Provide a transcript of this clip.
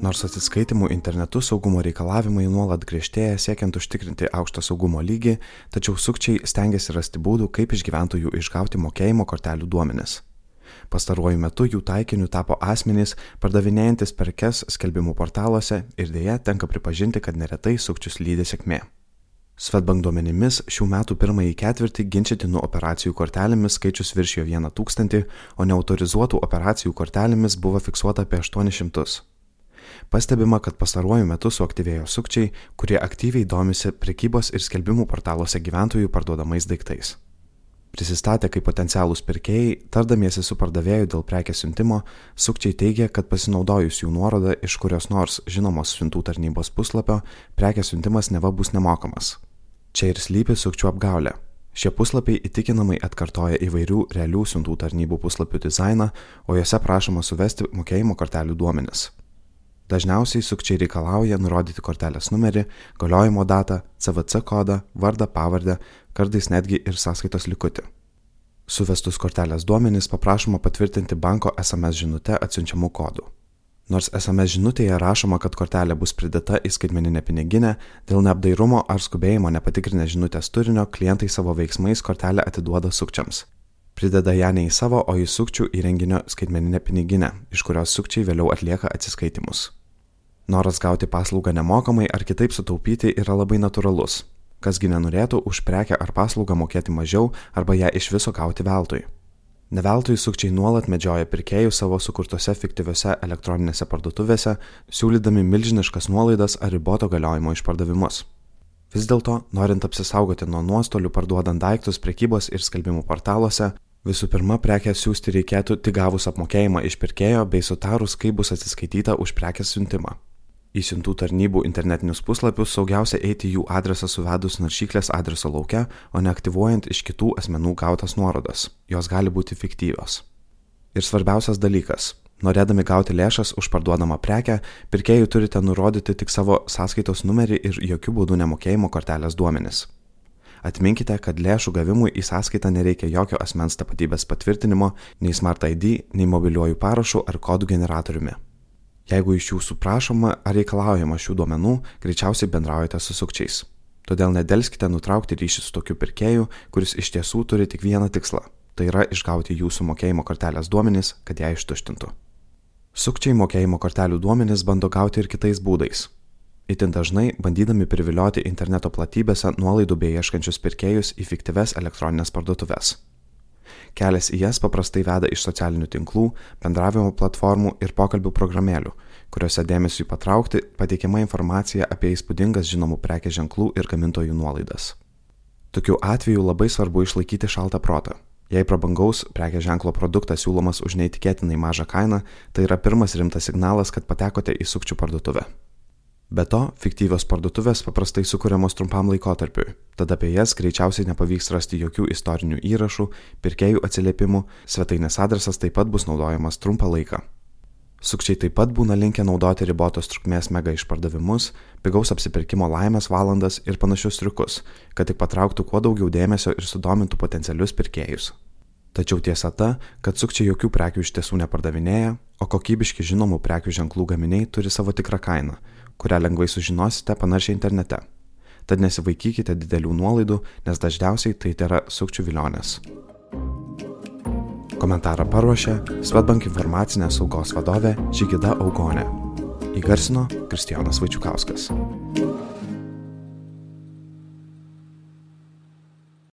Nors atsiskaitimų internetu saugumo reikalavimai nuolat griežtėja siekiant užtikrinti aukštą saugumo lygį, tačiau sukčiai stengiasi rasti būdų, kaip iš gyventojų išgauti mokėjimo kortelių duomenis. Pastaruoju metu jų taikiniu tapo asmenys, pardavinėjantis perkes skelbimų portaluose ir dėja tenka pripažinti, kad neretai sukčius lydi sėkmė. Svetbank duomenimis šių metų pirmąjį ketvirtį ginčytinų operacijų kortelėmis skaičius viršijo 1000, o neautorizuotų operacijų kortelėmis buvo fiksuota apie 800. Pastebima, kad pastaruoju metu suaktyvėjo sukčiai, kurie aktyviai domisi prekybos ir skelbimų portaluose gyventojų parduodamais daiktais. Prisistatę kaip potencialūs pirkėjai, tardamiesi su pardavėju dėl prekės siuntimo, sukčiai teigia, kad pasinaudojus jų nuorodą iš kurios nors žinomos siuntų tarnybos puslapio, prekės siuntimas neva bus nemokamas. Čia ir slypi sukčių apgaulė. Šie puslapiai įtikinamai atkartoja įvairių realių siuntų tarnybų puslapių dizainą, o juose prašoma suvesti mokėjimo kortelių duomenis. Dažniausiai sukčiai reikalauja nurodyti kortelės numerį, galiojimo datą, CVC kodą, vardą, pavardę, kartais netgi ir sąskaitos likutį. Suvestus kortelės duomenys paprašoma patvirtinti banko SMS žinute atsiunčiamų kodų. Nors SMS žinutėje rašoma, kad kortelė bus pridėta į skaitmeninę piniginę, dėl neapdairumo ar skubėjimo nepatikrinę žinutės turinio, klientai savo veiksmais kortelę atiduoda sukčiams. Prideda ją ne į savo, o į sukčių įrenginio skaitmeninę piniginę, iš kurios sukčiai vėliau atlieka atsiskaitimus. Noras gauti paslaugą nemokamai ar kitaip sutaupyti yra labai natūralus. Kasgi nenorėtų už prekę ar paslaugą mokėti mažiau arba ją iš viso gauti veltui. Neveltui sukčiai nuolat medžioja pirkėjų savo sukurtose fiktyviose elektroninėse parduotuvėse, siūlydami milžiniškas nuolaidas ar riboto galiojimo išpardavimus. Vis dėlto, norint apsisaugoti nuo nuostolių parduodant daiktus prekybos ir skelbimų portaluose, visų pirma prekę siūsti reikėtų tik gavus apmokėjimą iš pirkėjo bei sutarus, kaip bus atsiskaityta už prekės siuntimą. Į siuntų tarnybų internetinius puslapius saugiausia eiti jų adresą suvedus naršyklės adreso laukia, o ne aktyvuojant iš kitų asmenų gautas nuorodas. Jos gali būti fiktyvios. Ir svarbiausias dalykas - norėdami gauti lėšas už parduodamą prekę, pirkėjai turite nurodyti tik savo sąskaitos numerį ir jokių būdų nemokėjimo kortelės duomenis. Atminkite, kad lėšų gavimui į sąskaitą nereikia jokio asmens tapatybės patvirtinimo, nei Smart ID, nei mobiliuoju parašu ar kodų generatoriumi. Jeigu iš jūsų prašoma ar reikalaujama šių duomenų, greičiausiai bendraujate su sukčiais. Todėl nedelskite nutraukti ryšį su tokiu pirkėju, kuris iš tiesų turi tik vieną tikslą - tai yra išgauti jūsų mokėjimo kortelės duomenys, kad ją ištuštintų. Sukčiai mokėjimo kortelių duomenys bando gauti ir kitais būdais. Itin dažnai bandydami privilioti interneto platybėse nuolaidų bei ieškančius pirkėjus į fiktyves elektroninės parduotuvės. Kelias į jas paprastai veda iš socialinių tinklų, bendravimo platformų ir pokalbių programėlių, kuriuose dėmesiui patraukti pateikiama informacija apie įspūdingas žinomų prekės ženklų ir gamintojų nuolaidas. Tokiu atveju labai svarbu išlaikyti šaltą protą. Jei prabangaus prekės ženklo produktas siūlomas už neįtikėtinai mažą kainą, tai yra pirmas rimtas signalas, kad patekote į sukčių parduotuvę. Be to, fiktyvios parduotuvės paprastai sukūriamos trumpam laikotarpiui, tad apie jas greičiausiai nepavyks rasti jokių istorinių įrašų, pirkėjų atsiliepimų, svetainės adresas taip pat bus naudojamas trumpą laiką. Sukčiai taip pat būna linkę naudoti ribotos trukmės mega išpardavimus, pigaus apsipirkimo laimės valandas ir panašius triukus, kad tik patrauktų kuo daugiau dėmesio ir sudomintų potencialius pirkėjus. Tačiau tiesa ta, kad sukčiai jokių prekių iš tiesų nepardavinėja, o kokybiški žinomų prekių ženklų gaminiai turi savo tikrą kainą kurią lengvai sužinosite panašiai internete. Tad nesivaikykite didelių nuolaidų, nes dažniausiai tai yra sukčių vilionės. Komentarą paruošė Svetbank informacinės saugos vadovė Žygida Augonė. Įgarsino Kristijonas Vaičiukauskas.